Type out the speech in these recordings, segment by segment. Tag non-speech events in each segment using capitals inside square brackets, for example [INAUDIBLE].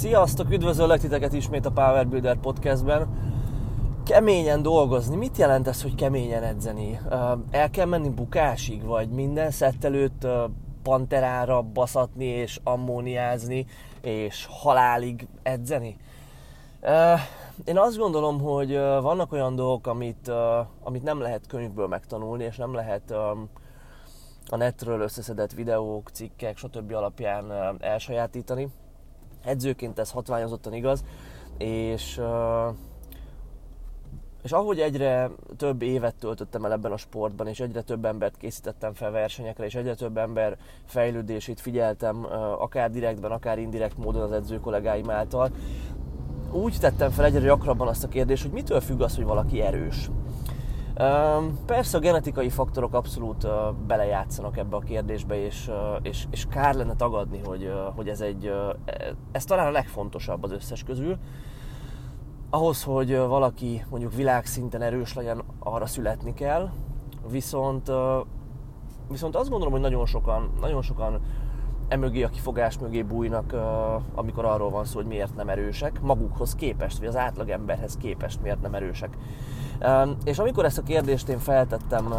Sziasztok, üdvözöllek titeket ismét a Power Builder podcastben. Keményen dolgozni, mit jelent ez, hogy keményen edzeni? El kell menni bukásig, vagy minden szett előtt panterára baszatni és ammóniázni, és halálig edzeni? Én azt gondolom, hogy vannak olyan dolgok, amit, amit nem lehet könyvből megtanulni, és nem lehet a netről összeszedett videók, cikkek, stb. alapján elsajátítani edzőként ez hatványozottan igaz, és, és ahogy egyre több évet töltöttem el ebben a sportban, és egyre több embert készítettem fel versenyekre, és egyre több ember fejlődését figyeltem, akár direktben, akár indirekt módon az edző kollégáim által, úgy tettem fel egyre gyakrabban azt a kérdést, hogy mitől függ az, hogy valaki erős. Persze a genetikai faktorok abszolút belejátszanak ebbe a kérdésbe, és, és, és kár lenne tagadni, hogy, hogy ez egy, ez talán a legfontosabb az összes közül. Ahhoz, hogy valaki mondjuk világszinten erős legyen, arra születni kell, viszont, viszont azt gondolom, hogy nagyon sokan, nagyon sokan emögé a kifogás mögé bújnak, amikor arról van szó, hogy miért nem erősek, magukhoz képest, vagy az átlagemberhez képest miért nem erősek. És amikor ezt a kérdést én feltettem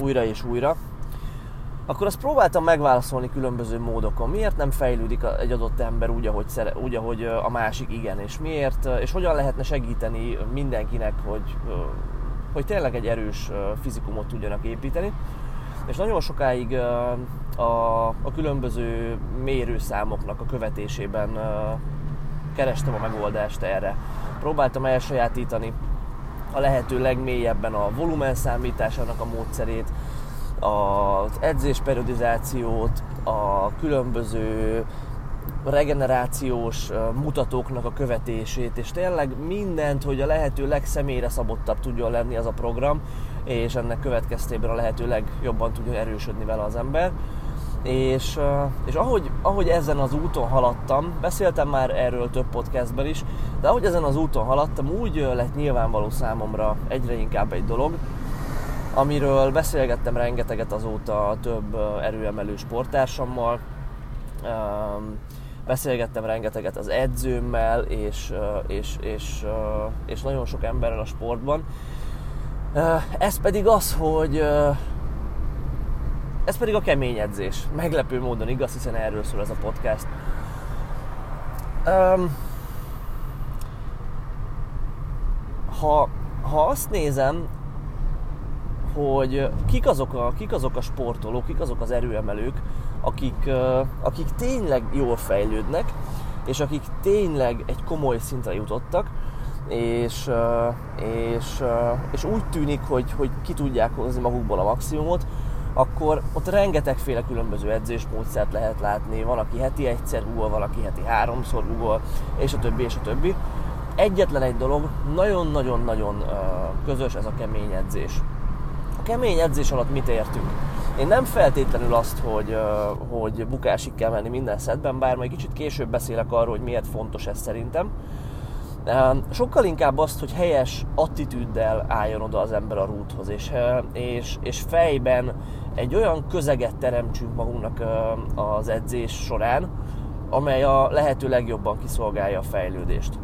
újra és újra, akkor azt próbáltam megválaszolni különböző módokon. Miért nem fejlődik egy adott ember úgy, ahogy, szere, úgy, ahogy a másik igen, és miért, és hogyan lehetne segíteni mindenkinek, hogy, hogy tényleg egy erős fizikumot tudjanak építeni. És nagyon sokáig a, a különböző mérőszámoknak a követésében kerestem a megoldást erre. Próbáltam elsajátítani a lehető legmélyebben a volumen számításának a módszerét, az edzésperiodizációt, a különböző regenerációs mutatóknak a követését, és tényleg mindent, hogy a lehető legszemélyre szabottabb tudjon lenni az a program, és ennek következtében a lehető legjobban tudjon erősödni vele az ember. És, és ahogy, ahogy ezen az úton haladtam, beszéltem már erről több podcastben is, de ahogy ezen az úton haladtam, úgy lett nyilvánvaló számomra egyre inkább egy dolog, amiről beszélgettem rengeteget azóta több erőemelő sporttársammal, beszélgettem rengeteget az edzőmmel, és, és, és, és nagyon sok emberrel a sportban. Ez pedig az, hogy ez pedig a kemény edzés. Meglepő módon igaz, hiszen erről szól ez a podcast. Um, ha, ha azt nézem, hogy kik azok, a, kik azok a sportolók, kik azok az erőemelők, akik, akik tényleg jól fejlődnek, és akik tényleg egy komoly szintre jutottak, és, és, és úgy tűnik, hogy, hogy ki tudják hozni magukból a maximumot, akkor ott rengetegféle különböző edzésmódszert lehet látni. Van, aki heti egyszer gugol, van, aki heti háromszor gugol, és a többi, és a többi. Egyetlen egy dolog, nagyon-nagyon-nagyon közös ez a kemény edzés. A kemény edzés alatt mit értünk? Én nem feltétlenül azt, hogy, hogy bukásig kell menni minden szedben, bár majd kicsit később beszélek arról, hogy miért fontos ez szerintem, Sokkal inkább azt, hogy helyes attitűddel álljon oda az ember a rúthoz, és, és, és fejben egy olyan közeget teremtsünk magunknak az edzés során, amely a lehető legjobban kiszolgálja a fejlődést.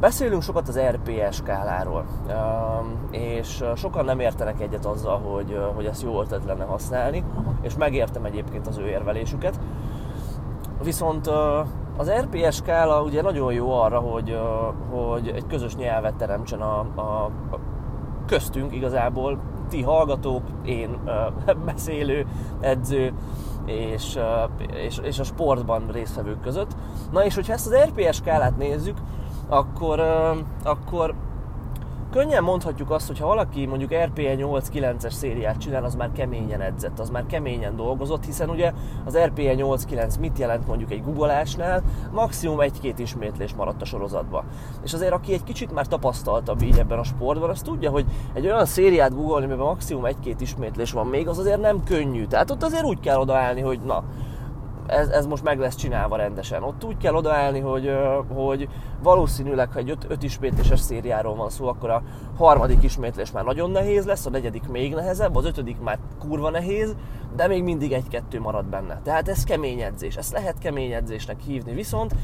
Beszélünk sokat az RPS skáláról, és sokan nem értenek egyet azzal, hogy, hogy ezt jó ötlet lenne használni, és megértem egyébként az ő érvelésüket. Viszont az RPS skála ugye nagyon jó arra, hogy, hogy egy közös nyelvet teremtsen a, a köztünk igazából, ti hallgatók, én [LAUGHS] beszélő, edző, és, és, és a sportban résztvevők között. Na és hogyha ezt az RPS skálát nézzük, akkor, akkor könnyen mondhatjuk azt, hogy ha valaki mondjuk RPE 8-9-es szériát csinál, az már keményen edzett, az már keményen dolgozott, hiszen ugye az RPE 8-9 mit jelent mondjuk egy googolásnál? Maximum egy-két ismétlés maradt a sorozatba. És azért aki egy kicsit már tapasztaltabb így ebben a sportban, az tudja, hogy egy olyan szériát googolni, amiben maximum egy-két ismétlés van még, az azért nem könnyű. Tehát ott azért úgy kell odaállni, hogy na, ez, ez most meg lesz csinálva rendesen. Ott úgy kell odaállni, hogy, hogy valószínűleg, ha egy öt, öt ismétléses szériáról van szó, akkor a harmadik ismétlés már nagyon nehéz lesz, a negyedik még nehezebb, az ötödik már kurva nehéz, de még mindig egy-kettő marad benne. Tehát ez kemény edzés, ezt lehet kemény edzésnek hívni, viszont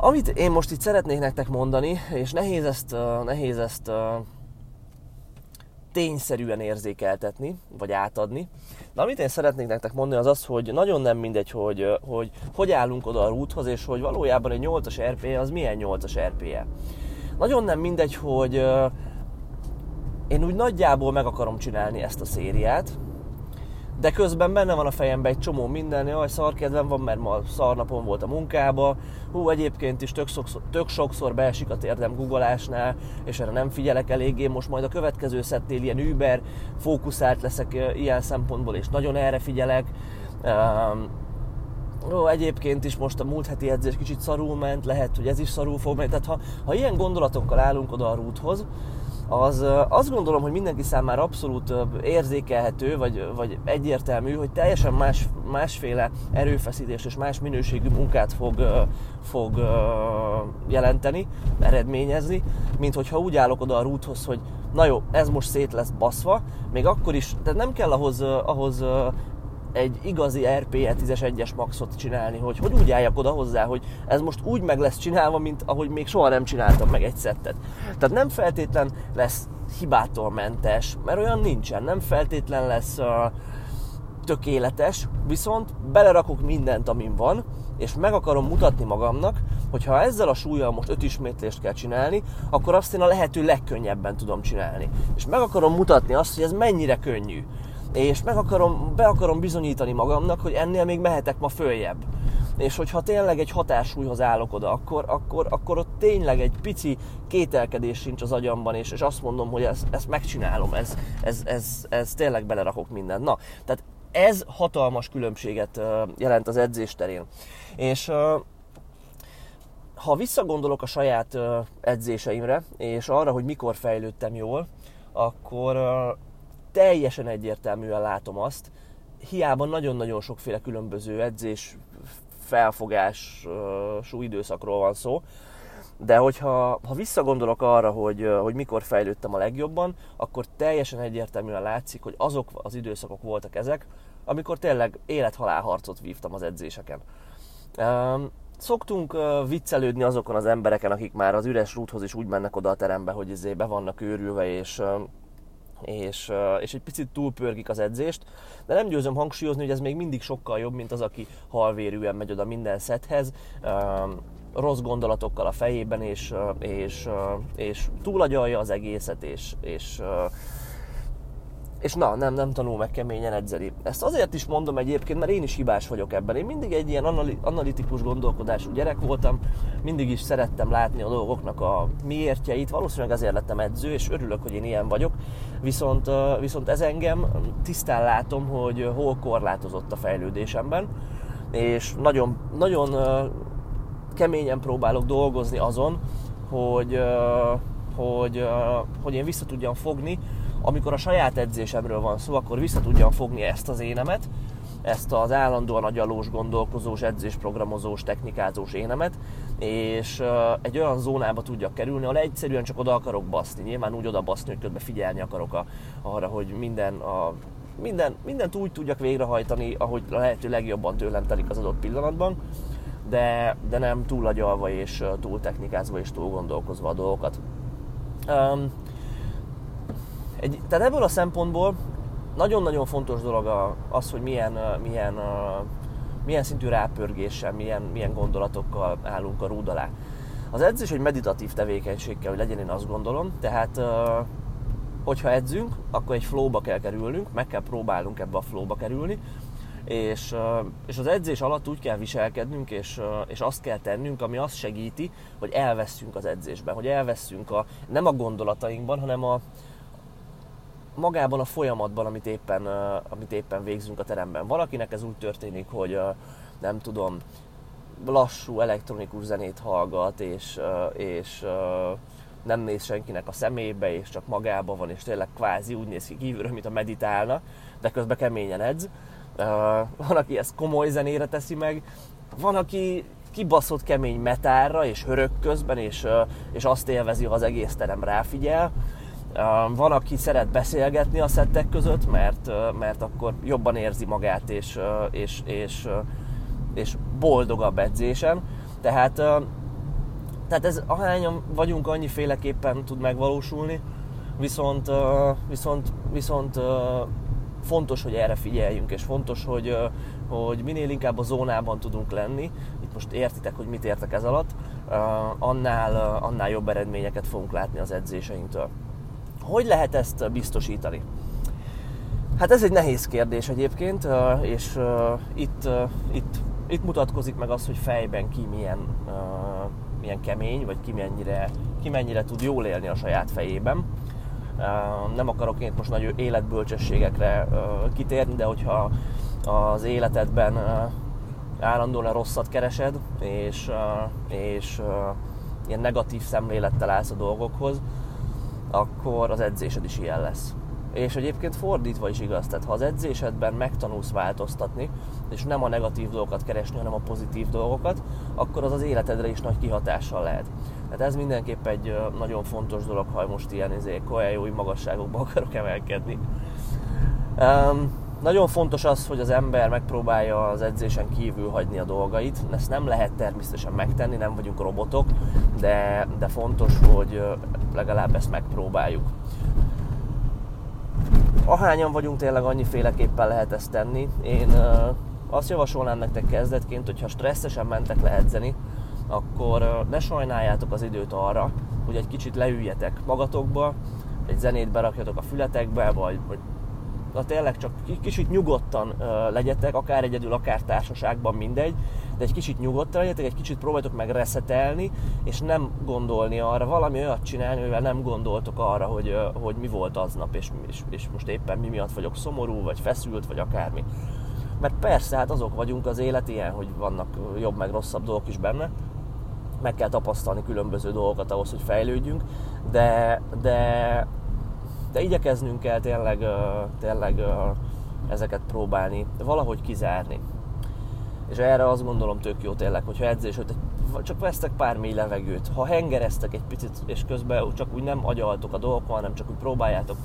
amit én most itt szeretnék nektek mondani, és nehéz ezt, nehéz ezt tényszerűen érzékeltetni, vagy átadni. De amit én szeretnék nektek mondani, az az, hogy nagyon nem mindegy, hogy hogy, hogy állunk oda a rúthoz, és hogy valójában egy 8-as RP az milyen 8-as RP-je. Nagyon nem mindegy, hogy én úgy nagyjából meg akarom csinálni ezt a szériát, de közben benne van a fejemben egy csomó minden, jaj, szarkedvem van, mert ma szarnapon volt a munkába, hú, egyébként is tök sokszor, tök sokszor beesik a térdem googolásnál, és erre nem figyelek eléggé, most majd a következő szettél ilyen Uber, fókuszált leszek ilyen szempontból, és nagyon erre figyelek. Um, Ó, egyébként is most a múlt heti edzés kicsit szarul ment, lehet, hogy ez is szarul fog menni. Tehát ha, ha ilyen gondolatokkal állunk oda a rúthoz, az azt gondolom, hogy mindenki számára abszolút érzékelhető, vagy, vagy egyértelmű, hogy teljesen más, másféle erőfeszítés és más minőségű munkát fog, fog jelenteni, eredményezni, mint hogyha úgy állok oda a rúthoz, hogy na jó, ez most szét lesz baszva, még akkor is, tehát nem kell ahhoz, ahhoz egy igazi RPE 11-es maxot csinálni, hogy hogy úgy álljak oda hozzá, hogy ez most úgy meg lesz csinálva, mint ahogy még soha nem csináltam meg egy szettet. Tehát nem feltétlen lesz hibától mentes, mert olyan nincsen, nem feltétlen lesz uh, tökéletes, viszont belerakok mindent, amin van, és meg akarom mutatni magamnak, hogy ha ezzel a súlyjal most öt ismétlést kell csinálni, akkor azt én a lehető legkönnyebben tudom csinálni. És meg akarom mutatni azt, hogy ez mennyire könnyű és meg akarom, be akarom bizonyítani magamnak, hogy ennél még mehetek ma följebb. És hogyha tényleg egy határsúlyhoz állok oda, akkor, akkor, akkor ott tényleg egy pici kételkedés sincs az agyamban, és, és azt mondom, hogy ezt, ezt megcsinálom, ez, ez, ez, ez tényleg belerakok mindent. Na, tehát ez hatalmas különbséget jelent az edzés terén. És ha visszagondolok a saját edzéseimre, és arra, hogy mikor fejlődtem jól, akkor teljesen egyértelműen látom azt, hiába nagyon-nagyon sokféle különböző edzés, felfogású időszakról van szó, de hogyha ha visszagondolok arra, hogy, hogy mikor fejlődtem a legjobban, akkor teljesen egyértelműen látszik, hogy azok az időszakok voltak ezek, amikor tényleg élet-halál harcot vívtam az edzéseken. Szoktunk viccelődni azokon az embereken, akik már az üres rúthoz is úgy mennek oda a terembe, hogy izé be vannak őrülve, és és, és egy picit túlpörgik az edzést, de nem győzöm hangsúlyozni, hogy ez még mindig sokkal jobb, mint az, aki halvérűen megy oda minden szethez, rossz gondolatokkal a fejében, és, és, és túlagyalja az egészet, és, és és na, nem, nem tanul meg keményen edzeni. Ezt azért is mondom egyébként, mert én is hibás vagyok ebben. Én mindig egy ilyen analitikus gondolkodású gyerek voltam, mindig is szerettem látni a dolgoknak a miértjeit, valószínűleg ezért lettem edző, és örülök, hogy én ilyen vagyok. Viszont, viszont ez engem tisztán látom, hogy hol korlátozott a fejlődésemben, és nagyon, nagyon keményen próbálok dolgozni azon, hogy, hogy, hogy én vissza tudjam fogni amikor a saját edzésemről van szó, akkor vissza tudjam fogni ezt az énemet, ezt az állandóan agyalós, gondolkozós, edzésprogramozós, technikázós énemet, és egy olyan zónába tudjak kerülni, ahol egyszerűen csak oda akarok baszni. Nyilván úgy oda baszni, hogy közben figyelni akarok a, arra, hogy minden a minden, mindent úgy tudjak végrehajtani, ahogy a lehető legjobban tőlem telik az adott pillanatban, de, de nem túl agyalva és túl technikázva és túl gondolkozva a dolgokat. Um, egy, tehát ebből a szempontból nagyon-nagyon fontos dolog az, hogy milyen, milyen, milyen szintű rápörgéssel, milyen, milyen gondolatokkal állunk a rúd alá. Az edzés egy meditatív tevékenység kell, hogy legyen, én azt gondolom. Tehát, hogyha edzünk, akkor egy flowba kell kerülnünk, meg kell próbálnunk ebbe a flowba kerülni, és, és az edzés alatt úgy kell viselkednünk, és, és azt kell tennünk, ami azt segíti, hogy elveszünk az edzésben, hogy elveszünk a, nem a gondolatainkban, hanem a, magában a folyamatban, amit éppen, amit éppen végzünk a teremben. Valakinek ez úgy történik, hogy nem tudom, lassú elektronikus zenét hallgat, és, és nem néz senkinek a szemébe, és csak magában van, és tényleg kvázi úgy néz ki kívülről, mint a meditálna, de közben keményen edz. van, aki ezt komoly zenére teszi meg, van, aki kibaszott kemény metárra és hörög közben, és, és azt élvezi, ha az egész terem ráfigyel. Van, aki szeret beszélgetni a szettek között, mert, mert akkor jobban érzi magát, és, és, és, és boldogabb edzésen. Tehát, tehát ez ahányan vagyunk, annyiféleképpen tud megvalósulni, viszont, viszont, viszont fontos, hogy erre figyeljünk, és fontos, hogy, hogy minél inkább a zónában tudunk lenni, itt most értitek, hogy mit értek ez alatt, annál, annál jobb eredményeket fogunk látni az edzéseinktől. Hogy lehet ezt biztosítani? Hát ez egy nehéz kérdés egyébként, és itt, itt, itt mutatkozik meg az, hogy fejben ki milyen, milyen kemény, vagy ki mennyire, ki mennyire tud jól élni a saját fejében. Nem akarok én most nagy életbölcsességekre kitérni, de hogyha az életedben állandóan a rosszat keresed, és, és ilyen negatív szemlélettel állsz a dolgokhoz, akkor az edzésed is ilyen lesz. És egyébként fordítva is igaz, tehát ha az edzésedben megtanulsz változtatni, és nem a negatív dolgokat keresni, hanem a pozitív dolgokat, akkor az az életedre is nagy kihatással lehet. Tehát ez mindenképp egy nagyon fontos dolog, ha most ilyen izé, jói magasságokba akarok emelkedni. Um, nagyon fontos az, hogy az ember megpróbálja az edzésen kívül hagyni a dolgait. Ezt nem lehet természetesen megtenni, nem vagyunk robotok, de, de fontos, hogy legalább ezt megpróbáljuk. Ahányan vagyunk, tényleg annyiféleképpen lehet ezt tenni. Én azt javasolnám nektek kezdetként, hogyha stresszesen mentek le edzeni, akkor ne sajnáljátok az időt arra, hogy egy kicsit leüljetek magatokba, egy zenét berakjatok a fületekbe, vagy, vagy na tényleg csak kicsit nyugodtan legyetek, akár egyedül, akár társaságban, mindegy, de egy kicsit nyugodtan legyetek, egy kicsit próbáljátok meg reszetelni, és nem gondolni arra, valami olyat csinálni, mivel nem gondoltok arra, hogy, hogy mi volt aznap, és, és, és most éppen mi miatt vagyok szomorú, vagy feszült, vagy akármi. Mert persze, hát azok vagyunk az élet ilyen, hogy vannak jobb meg rosszabb dolgok is benne, meg kell tapasztalni különböző dolgokat ahhoz, hogy fejlődjünk, de, de, de igyekeznünk kell tényleg, tényleg ezeket próbálni, valahogy kizárni. És erre azt gondolom tök jó tényleg, hogyha edzés, hogy csak vesztek pár mély levegőt, ha hengereztek egy picit, és közben csak úgy nem agyaltok a dolgokon, hanem csak úgy próbáljátok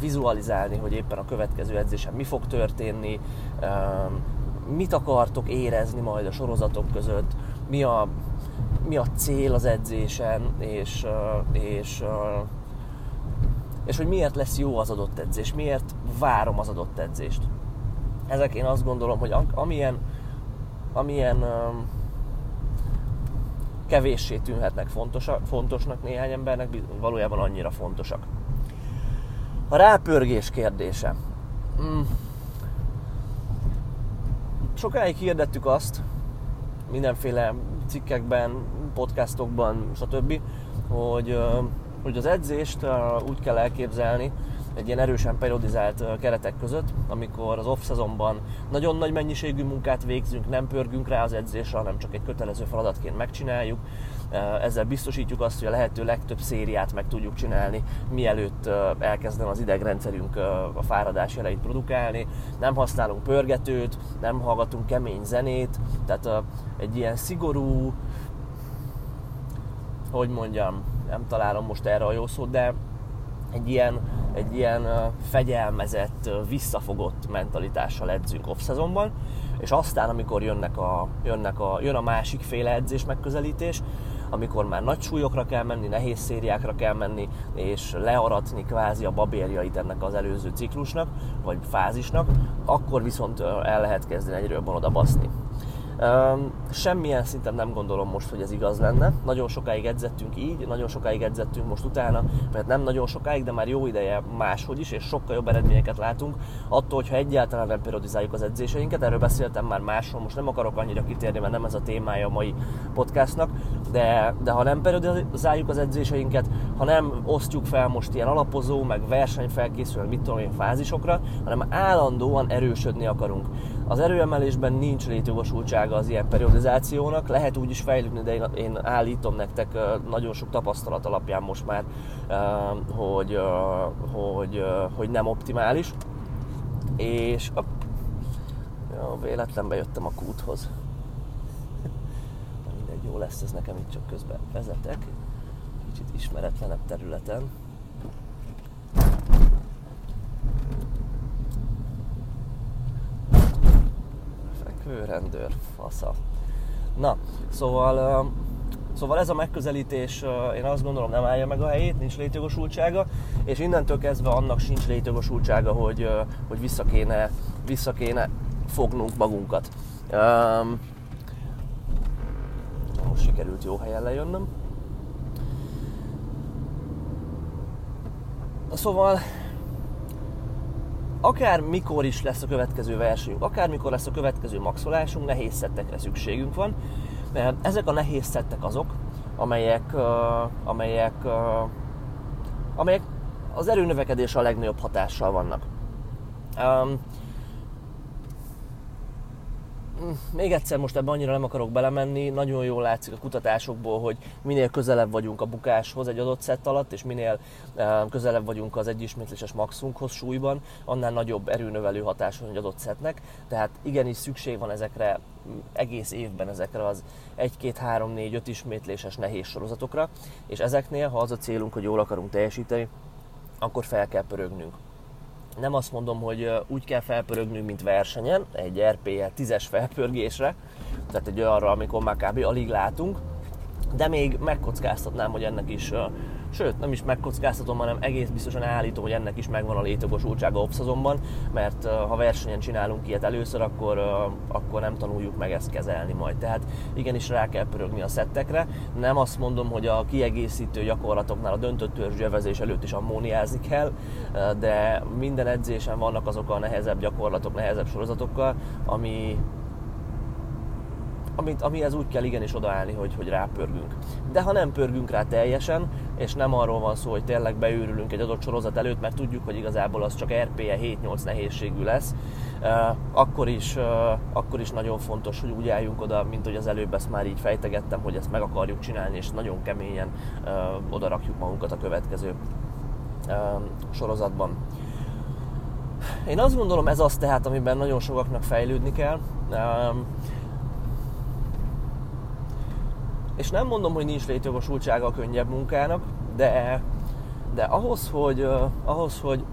vizualizálni, hogy éppen a következő edzésen mi fog történni, mit akartok érezni majd a sorozatok között, mi a, mi a cél az edzésen, és, és, és hogy miért lesz jó az adott edzés, miért várom az adott edzést. Ezek én azt gondolom, hogy amilyen, amilyen kevéssé tűnhetnek fontosak, fontosnak néhány embernek, valójában annyira fontosak. A rápörgés kérdése. Mm. Sokáig hirdettük azt, mindenféle cikkekben, podcastokban, stb., hogy, hogy az edzést úgy kell elképzelni, egy ilyen erősen periodizált keretek között, amikor az off-szezonban nagyon nagy mennyiségű munkát végzünk, nem pörgünk rá az edzésre, hanem csak egy kötelező feladatként megcsináljuk. Ezzel biztosítjuk azt, hogy a lehető legtöbb szériát meg tudjuk csinálni, mielőtt elkezdem az idegrendszerünk a fáradás jeleit produkálni. Nem használunk pörgetőt, nem hallgatunk kemény zenét, tehát egy ilyen szigorú, hogy mondjam, nem találom most erre a jó szót, de egy ilyen, egy ilyen fegyelmezett, visszafogott mentalitással edzünk off-szezonban, és aztán, amikor jönnek a, jönnek a, jön a másik féle edzés megközelítés, amikor már nagy súlyokra kell menni, nehéz szériákra kell menni, és learatni kvázi a babérjait ennek az előző ciklusnak, vagy fázisnak, akkor viszont el lehet kezdeni egyről oda baszni. Semmilyen szinten nem gondolom most, hogy ez igaz lenne. Nagyon sokáig edzettünk így, nagyon sokáig edzettünk most utána, mert nem nagyon sokáig, de már jó ideje máshogy is, és sokkal jobb eredményeket látunk. Attól, hogyha egyáltalán nem periodizáljuk az edzéseinket, erről beszéltem már máshol, most nem akarok annyira kitérni, mert nem ez a témája a mai podcastnak, de, de ha nem periodizáljuk az edzéseinket, ha nem osztjuk fel most ilyen alapozó, meg versenyfelkészülő, mit tudom én, fázisokra, hanem állandóan erősödni akarunk. Az erőemelésben nincs létjogosultsága az ilyen periodizációnak, lehet úgy is fejlődni, de én, állítom nektek nagyon sok tapasztalat alapján most már, hogy, hogy, hogy nem optimális. És Ja, véletlenben jöttem a kúthoz. [LAUGHS] Mindegy, jó lesz ez nekem, itt csak közben vezetek. Kicsit ismeretlenebb területen. Fekvőrendőr, fasza. Na, szóval Szóval ez a megközelítés, én azt gondolom nem állja meg a helyét, nincs létjogosultsága, és innentől kezdve annak sincs létjogosultsága, hogy, hogy vissza, kéne, vissza kéne fognunk magunkat. Um, most sikerült jó helyen lejönnöm. Szóval akár mikor is lesz a következő versenyünk, akár mikor lesz a következő maxolásunk, nehéz szettekre szükségünk van. Ezek a nehéz szettek azok, amelyek, amelyek, amelyek az erőnövekedésre a legnagyobb hatással vannak. Még egyszer most ebben annyira nem akarok belemenni, nagyon jól látszik a kutatásokból, hogy minél közelebb vagyunk a bukáshoz egy adott szett alatt, és minél közelebb vagyunk az egyismétléses maxunkhoz súlyban, annál nagyobb erőnövelő hatás van egy adott szettnek. Tehát igenis szükség van ezekre egész évben ezekre az 1, 2, 3, 4, 5 ismétléses nehéz sorozatokra, és ezeknél, ha az a célunk, hogy jól akarunk teljesíteni, akkor fel kell pörögnünk nem azt mondom, hogy úgy kell felpörögnünk, mint versenyen, egy RPE 10-es felpörgésre, tehát egy olyanra, amikor már kb. alig látunk, de még megkockáztatnám, hogy ennek is Sőt, nem is megkockáztatom, hanem egész biztosan állítom, hogy ennek is megvan a létogosultsága obszazomban, mert ha versenyen csinálunk ilyet először, akkor, akkor nem tanuljuk meg ezt kezelni majd. Tehát igenis rá kell pörögni a szettekre. Nem azt mondom, hogy a kiegészítő gyakorlatoknál a döntött törzsjövezés előtt is ammóniázni kell, de minden edzésen vannak azok a nehezebb gyakorlatok, nehezebb sorozatokkal, ami, amit, amihez úgy kell igenis odaállni, hogy, hogy rápörgünk. De ha nem pörgünk rá teljesen, és nem arról van szó, hogy tényleg beőrülünk egy adott sorozat előtt, mert tudjuk, hogy igazából az csak RPE 7-8 nehézségű lesz, akkor is, akkor is nagyon fontos, hogy úgy álljunk oda, mint hogy az előbb ezt már így fejtegettem, hogy ezt meg akarjuk csinálni, és nagyon keményen oda rakjuk magunkat a következő sorozatban. Én azt gondolom, ez az tehát, amiben nagyon sokaknak fejlődni kell. És nem mondom, hogy nincs létjogosultsága a könnyebb munkának, de, de ahhoz, hogy, ahhoz, hogy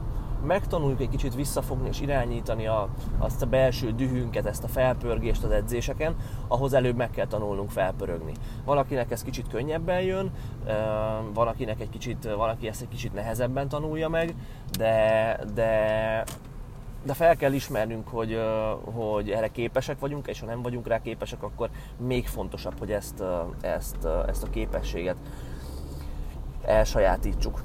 megtanuljuk egy kicsit visszafogni és irányítani a, azt a belső dühünket, ezt a felpörgést az edzéseken, ahhoz előbb meg kell tanulnunk felpörögni. Van, akinek ez kicsit könnyebben jön, van, akinek egy kicsit, van, aki ezt egy kicsit nehezebben tanulja meg, de, de de fel kell ismernünk, hogy, hogy erre képesek vagyunk, és ha nem vagyunk rá képesek, akkor még fontosabb, hogy ezt, ezt, ezt a képességet elsajátítsuk.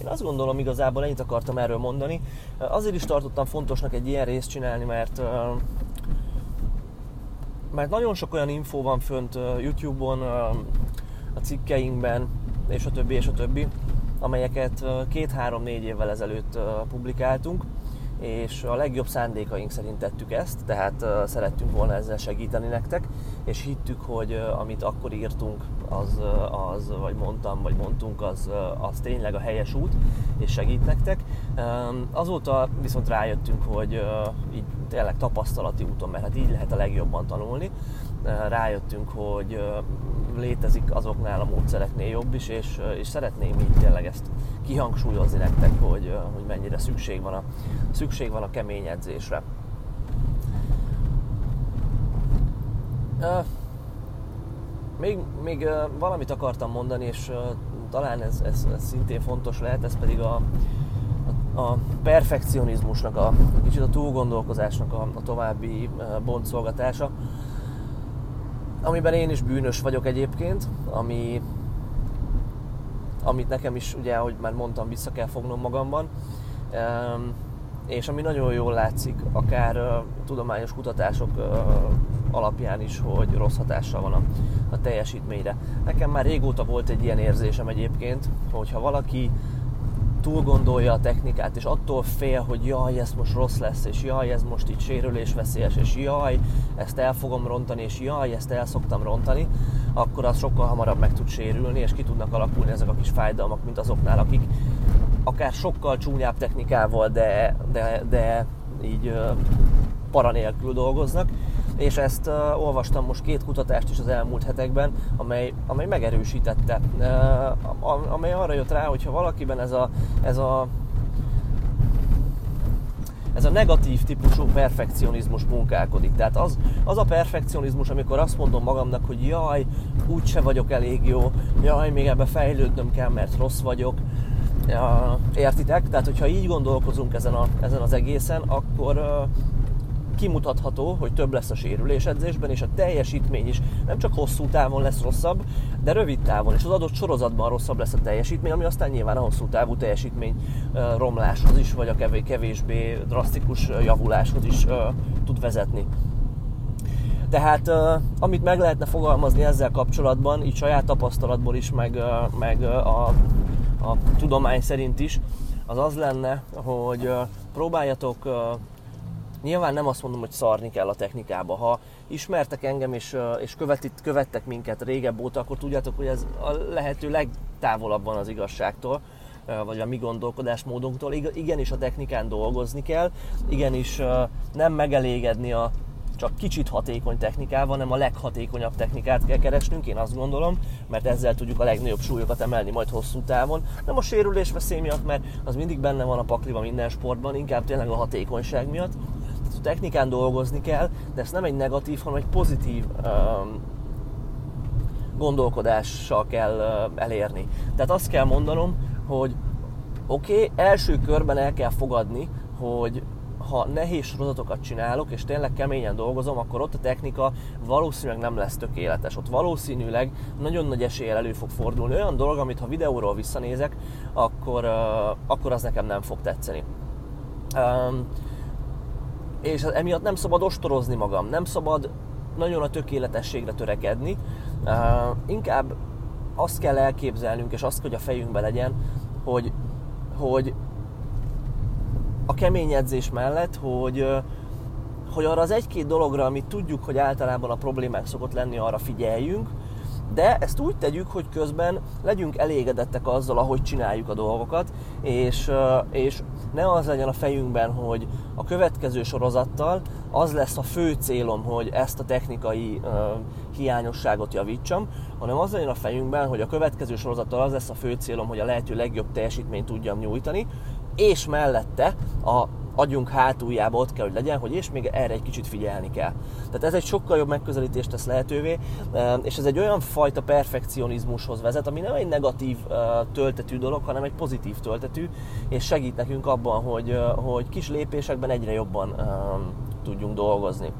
Én azt gondolom igazából ennyit akartam erről mondani. Azért is tartottam fontosnak egy ilyen részt csinálni, mert mert nagyon sok olyan info van fönt YouTube-on, a cikkeinkben, és a többi, és a többi, amelyeket két-három-négy évvel ezelőtt publikáltunk, és a legjobb szándékaink szerint tettük ezt, tehát szerettünk volna ezzel segíteni nektek, és hittük, hogy amit akkor írtunk, az, az vagy mondtam, vagy mondtunk, az, az tényleg a helyes út, és segít nektek. Azóta viszont rájöttünk, hogy így tényleg tapasztalati úton, mert hát így lehet a legjobban tanulni, rájöttünk, hogy létezik azoknál a módszereknél jobb is, és, és szeretném így tényleg ezt kihangsúlyozni nektek, hogy, hogy mennyire szükség van, a, szükség van a kemény edzésre. Még, még valamit akartam mondani, és talán ez, ez, ez szintén fontos lehet, ez pedig a, a, a perfekcionizmusnak, a, kicsit a túlgondolkozásnak a, a további bontszolgatása amiben én is bűnös vagyok egyébként, ami, amit nekem is, ugye, ahogy már mondtam, vissza kell fognom magamban, és ami nagyon jól látszik, akár tudományos kutatások alapján is, hogy rossz hatással van a, a teljesítményre. Nekem már régóta volt egy ilyen érzésem egyébként, hogyha valaki túl gondolja a technikát, és attól fél, hogy jaj, ez most rossz lesz, és jaj, ez most így sérülésveszélyes, és jaj, ezt el fogom rontani, és jaj, ezt el szoktam rontani, akkor az sokkal hamarabb meg tud sérülni, és ki tudnak alakulni ezek a kis fájdalmak, mint azoknál, akik akár sokkal csúnyább technikával, de, de, de így para dolgoznak, és ezt uh, olvastam most két kutatást is az elmúlt hetekben, amely, amely megerősítette, uh, amely arra jött rá, hogyha valakiben ez a, ez a ez a negatív típusú perfekcionizmus munkálkodik. Tehát az, az a perfekcionizmus, amikor azt mondom magamnak, hogy jaj, úgyse vagyok elég jó, jaj, még ebbe fejlődnöm kell, mert rossz vagyok, értitek? Tehát, hogyha így gondolkozunk ezen, a, ezen az egészen, akkor kimutatható, hogy több lesz a sérülés edzésben, és a teljesítmény is nem csak hosszú távon lesz rosszabb, de rövid távon, és az adott sorozatban rosszabb lesz a teljesítmény, ami aztán nyilván a hosszú távú teljesítmény romláshoz is, vagy a kevésbé drasztikus javuláshoz is tud vezetni. Tehát amit meg lehetne fogalmazni ezzel kapcsolatban, így saját tapasztalatból is, meg, meg a a tudomány szerint is, az az lenne, hogy próbáljatok, nyilván nem azt mondom, hogy szarni kell a technikába. Ha ismertek engem és, és követit, követtek minket régebb óta, akkor tudjátok, hogy ez a lehető legtávolabb van az igazságtól vagy a mi gondolkodásmódunktól. Igenis a technikán dolgozni kell, igenis nem megelégedni a csak kicsit hatékony technikával, hanem a leghatékonyabb technikát kell keresnünk, én azt gondolom, mert ezzel tudjuk a legnagyobb súlyokat emelni majd hosszú távon. Nem a sérülés veszély miatt, mert az mindig benne van a pakliba minden sportban, inkább tényleg a hatékonyság miatt. Technikán dolgozni kell, de ezt nem egy negatív, hanem egy pozitív um, gondolkodással kell uh, elérni. Tehát azt kell mondanom, hogy oké, okay, első körben el kell fogadni, hogy ha nehéz sorozatokat csinálok, és tényleg keményen dolgozom, akkor ott a technika valószínűleg nem lesz tökéletes. Ott valószínűleg nagyon nagy eséllyel elő fog fordulni olyan dolog, amit ha videóról visszanézek, akkor, uh, akkor az nekem nem fog tetszeni. Um, és emiatt nem szabad ostorozni magam, nem szabad nagyon a tökéletességre törekedni, inkább azt kell elképzelnünk, és azt, hogy a fejünkbe legyen, hogy, hogy a kemény edzés mellett, hogy, hogy arra az egy-két dologra, amit tudjuk, hogy általában a problémák szokott lenni, arra figyeljünk, de ezt úgy tegyük, hogy közben legyünk elégedettek azzal, ahogy csináljuk a dolgokat, és, és ne az legyen a fejünkben, hogy a következő sorozattal az lesz a fő célom, hogy ezt a technikai uh, hiányosságot javítsam, hanem az legyen a fejünkben, hogy a következő sorozattal az lesz a fő célom, hogy a lehető legjobb teljesítményt tudjam nyújtani, és mellette a agyunk hátuljába ott kell, hogy legyen, hogy és még erre egy kicsit figyelni kell. Tehát ez egy sokkal jobb megközelítést tesz lehetővé, és ez egy olyan fajta perfekcionizmushoz vezet, ami nem egy negatív töltetű dolog, hanem egy pozitív töltetű, és segít nekünk abban, hogy, hogy kis lépésekben egyre jobban tudjunk dolgozni.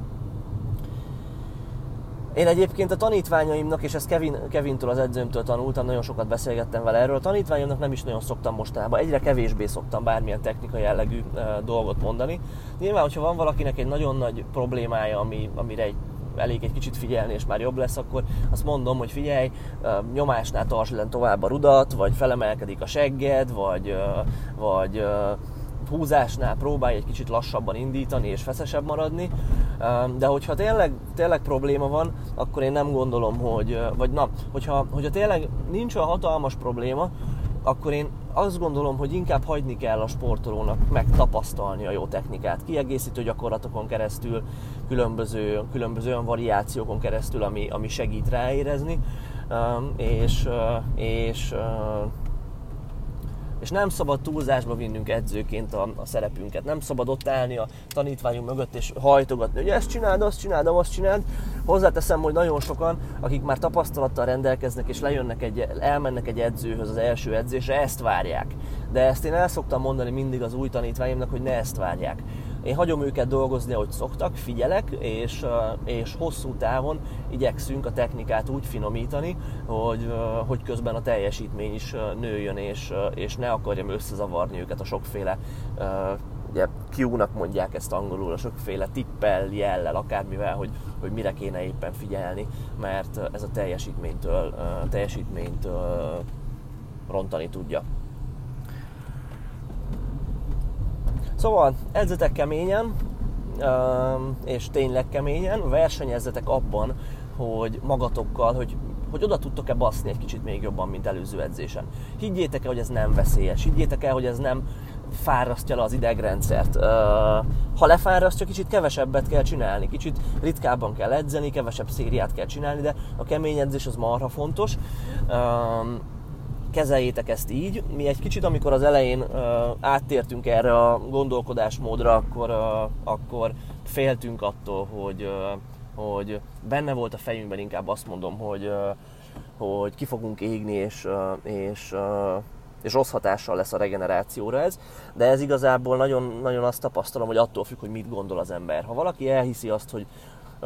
Én egyébként a tanítványaimnak, és ezt Kevin, Kevintől, az edzőmtől tanultam, nagyon sokat beszélgettem vele erről, a tanítványomnak nem is nagyon szoktam mostanában, egyre kevésbé szoktam bármilyen technikai jellegű e, dolgot mondani. Nyilván, hogyha van valakinek egy nagyon nagy problémája, ami, amire egy elég egy kicsit figyelni, és már jobb lesz, akkor azt mondom, hogy figyelj, nyomásnál tartsd tovább a rudat, vagy felemelkedik a segged, vagy, vagy húzásnál próbálj egy kicsit lassabban indítani és feszesebb maradni, de hogyha tényleg, tényleg probléma van, akkor én nem gondolom, hogy, vagy na, hogyha, hogyha tényleg nincs olyan hatalmas probléma, akkor én azt gondolom, hogy inkább hagyni kell a sportolónak megtapasztalni a jó technikát, kiegészítő gyakorlatokon keresztül, különböző, különböző olyan variációkon keresztül, ami, ami segít ráérezni, és, és és nem szabad túlzásba vinnünk edzőként a, a szerepünket. Nem szabad ott állni a tanítványunk mögött és hajtogatni, hogy ezt csináld, azt csináld, azt csináld. Hozzáteszem, hogy nagyon sokan, akik már tapasztalattal rendelkeznek és lejönnek egy, elmennek egy edzőhöz az első edzésre, ezt várják. De ezt én el szoktam mondani mindig az új tanítványomnak, hogy ne ezt várják én hagyom őket dolgozni, ahogy szoktak, figyelek, és, és hosszú távon igyekszünk a technikát úgy finomítani, hogy, hogy közben a teljesítmény is nőjön, és, és ne akarjam összezavarni őket a sokféle ugye Q-nak mondják ezt angolul, a sokféle tippel, jellel, akármivel, hogy, hogy mire kéne éppen figyelni, mert ez a teljesítménytől, teljesítménytől rontani tudja. Szóval edzetek keményen, és tényleg keményen, versenyezzetek abban, hogy magatokkal, hogy hogy oda tudtok-e baszni egy kicsit még jobban, mint előző edzésen. Higgyétek el, hogy ez nem veszélyes, higgyétek el, hogy ez nem fárasztja le az idegrendszert. Ha lefárasztja, kicsit kevesebbet kell csinálni, kicsit ritkábban kell edzeni, kevesebb szériát kell csinálni, de a kemény edzés az marha fontos kezeljétek ezt így. Mi egy kicsit, amikor az elején uh, áttértünk erre a gondolkodásmódra, akkor, uh, akkor féltünk attól, hogy, uh, hogy benne volt a fejünkben inkább azt mondom, hogy, uh, hogy ki fogunk égni, és, uh, és uh, és rossz hatással lesz a regenerációra ez, de ez igazából nagyon, nagyon azt tapasztalom, hogy attól függ, hogy mit gondol az ember. Ha valaki elhiszi azt, hogy,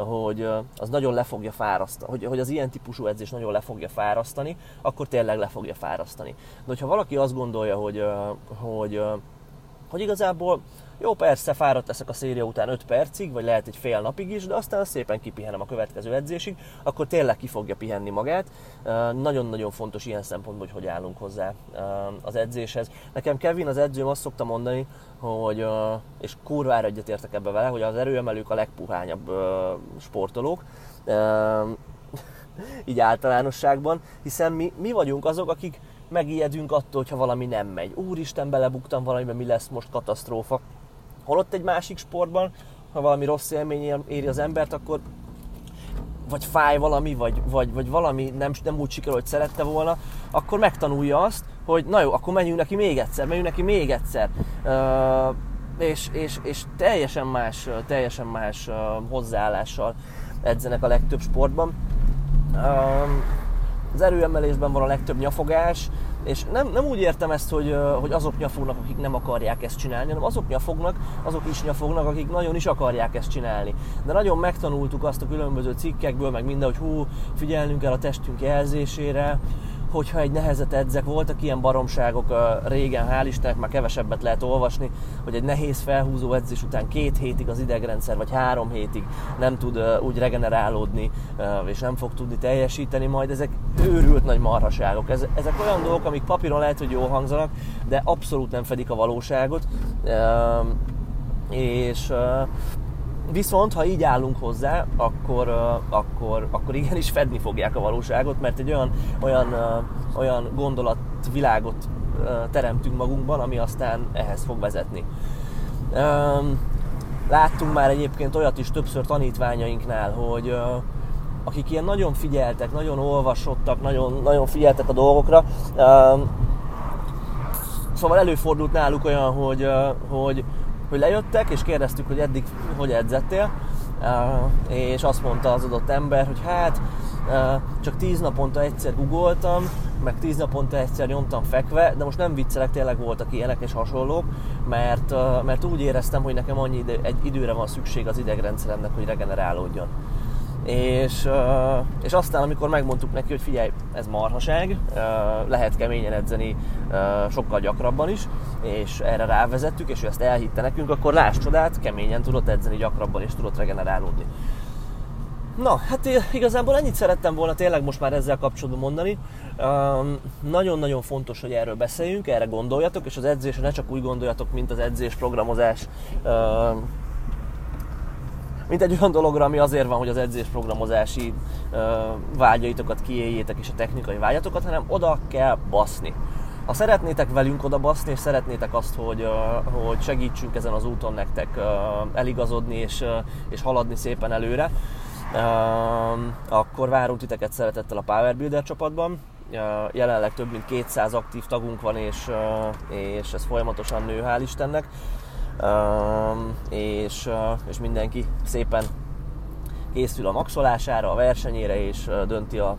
hogy az nagyon le fogja fárasztani, hogy, hogy az ilyen típusú edzés nagyon le fogja fárasztani, akkor tényleg le fogja fárasztani. De hogyha valaki azt gondolja, hogy, hogy, hogy igazából jó, persze, fáradt leszek a széria után 5 percig, vagy lehet egy fél napig is, de aztán szépen kipihenem a következő edzésig, akkor tényleg ki fogja pihenni magát. Nagyon-nagyon fontos ilyen szempontból, hogy hogy állunk hozzá az edzéshez. Nekem Kevin, az edzőm azt szokta mondani, hogy, és kurvára egyetértek ebbe vele, hogy az erőemelők a legpuhányabb sportolók, [LAUGHS] így általánosságban, hiszen mi, mi vagyunk azok, akik megijedünk attól, hogyha valami nem megy. Úristen, belebuktam valamiben, mi lesz most katasztrófa. Holott egy másik sportban, ha valami rossz élmény éri az embert, akkor vagy fáj valami, vagy, vagy, vagy valami nem, nem úgy sikerül, hogy szerette volna, akkor megtanulja azt, hogy na jó, akkor menjünk neki még egyszer, menjünk neki még egyszer. Uh, és, és, és teljesen más, teljesen más uh, hozzáállással edzenek a legtöbb sportban. Uh, az erőemelésben van a legtöbb nyafogás, és nem, nem úgy értem ezt, hogy, hogy azok nyafognak, akik nem akarják ezt csinálni, hanem azok nyafognak, azok is nyafognak, akik nagyon is akarják ezt csinálni. De nagyon megtanultuk azt a különböző cikkekből, meg minden, hogy hú, figyelnünk kell a testünk jelzésére, hogyha egy nehezet edzek, voltak ilyen baromságok régen, hál' Istennek már kevesebbet lehet olvasni, hogy egy nehéz felhúzó edzés után két hétig az idegrendszer, vagy három hétig nem tud úgy regenerálódni, és nem fog tudni teljesíteni, majd ezek őrült nagy marhaságok. Ezek olyan dolgok, amik papíron lehet, hogy jól hangzanak, de abszolút nem fedik a valóságot. És Viszont, ha így állunk hozzá, akkor, akkor, akkor igenis fedni fogják a valóságot, mert egy olyan, olyan, olyan gondolatvilágot teremtünk magunkban, ami aztán ehhez fog vezetni. Láttunk már egyébként olyat is többször tanítványainknál, hogy akik ilyen nagyon figyeltek, nagyon olvasottak, nagyon, nagyon figyeltek a dolgokra, szóval előfordult náluk olyan, hogy, hogy hogy lejöttek, és kérdeztük, hogy eddig hogy edzettél, és azt mondta az adott ember, hogy hát csak tíz naponta egyszer googoltam, meg tíz naponta egyszer nyomtam fekve, de most nem viccelek, tényleg voltak ilyenek és hasonlók, mert, mert úgy éreztem, hogy nekem annyi idő, egy időre van szükség az idegrendszeremnek, hogy regenerálódjon. És, és aztán, amikor megmondtuk neki, hogy figyelj, ez marhaság, lehet keményen edzeni sokkal gyakrabban is, és erre rávezettük, és ő ezt elhitte nekünk, akkor láss csodát, keményen tudott edzeni gyakrabban, és tudott regenerálódni. Na, hát igazából ennyit szerettem volna tényleg most már ezzel kapcsolatban mondani. Nagyon-nagyon fontos, hogy erről beszéljünk, erre gondoljatok, és az edzésre ne csak úgy gondoljatok, mint az edzés programozás mint egy olyan dologra, ami azért van, hogy az edzésprogramozási uh, vágyaitokat kiéljétek és a technikai vágyatokat, hanem oda kell baszni. Ha szeretnétek velünk oda baszni, és szeretnétek azt, hogy, hogy segítsünk ezen az úton nektek eligazodni és, és haladni szépen előre, akkor várunk titeket szeretettel a Power Builder csapatban. Jelenleg több mint 200 aktív tagunk van, és, és ez folyamatosan nő, hál' Istennek és, és mindenki szépen készül a maxolására, a versenyére, és dönti a,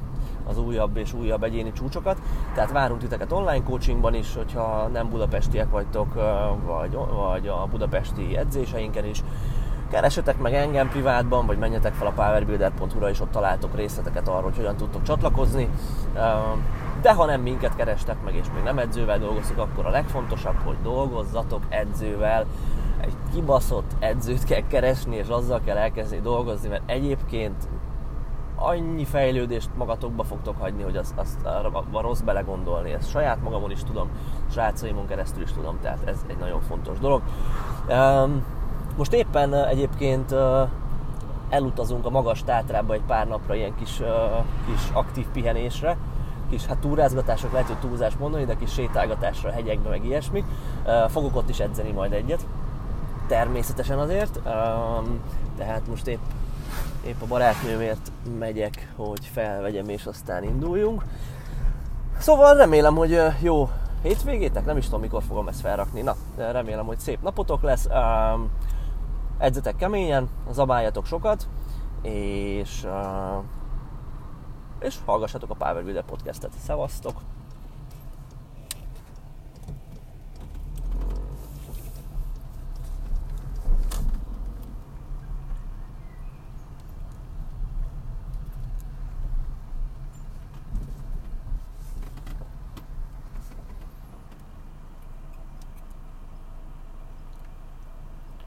az újabb és újabb egyéni csúcsokat. Tehát várunk titeket online coachingban is, hogyha nem budapestiek vagytok, vagy, vagy a budapesti edzéseinken is. Keresetek meg engem privátban, vagy menjetek fel a powerbuilder.hu-ra, és ott találtok részleteket arról, hogy hogyan tudtok csatlakozni. De ha nem minket kerestek meg, és még nem edzővel dolgoztok, akkor a legfontosabb, hogy dolgozzatok edzővel. Egy kibaszott edzőt kell keresni, és azzal kell elkezdeni dolgozni, mert egyébként annyi fejlődést magatokba fogtok hagyni, hogy azt, azt arra rossz belegondolni. Ezt saját magamon is tudom, srácaimon keresztül is tudom, tehát ez egy nagyon fontos dolog. most éppen egyébként elutazunk a magas tátrába egy pár napra ilyen kis, uh, kis aktív pihenésre, kis hát túrázgatások, lehet, hogy túlzás mondani, de kis sétálgatásra hegyekbe, meg ilyesmi. Fogok ott is edzeni majd egyet, természetesen azért, tehát most épp, épp a barátnőmért megyek, hogy felvegyem és aztán induljunk. Szóval remélem, hogy jó hétvégétek, nem is tudom mikor fogom ezt felrakni, na, remélem, hogy szép napotok lesz, edzetek keményen, zabáljatok sokat, és, és hallgassatok a Power Builder podcastet. Szevasztok!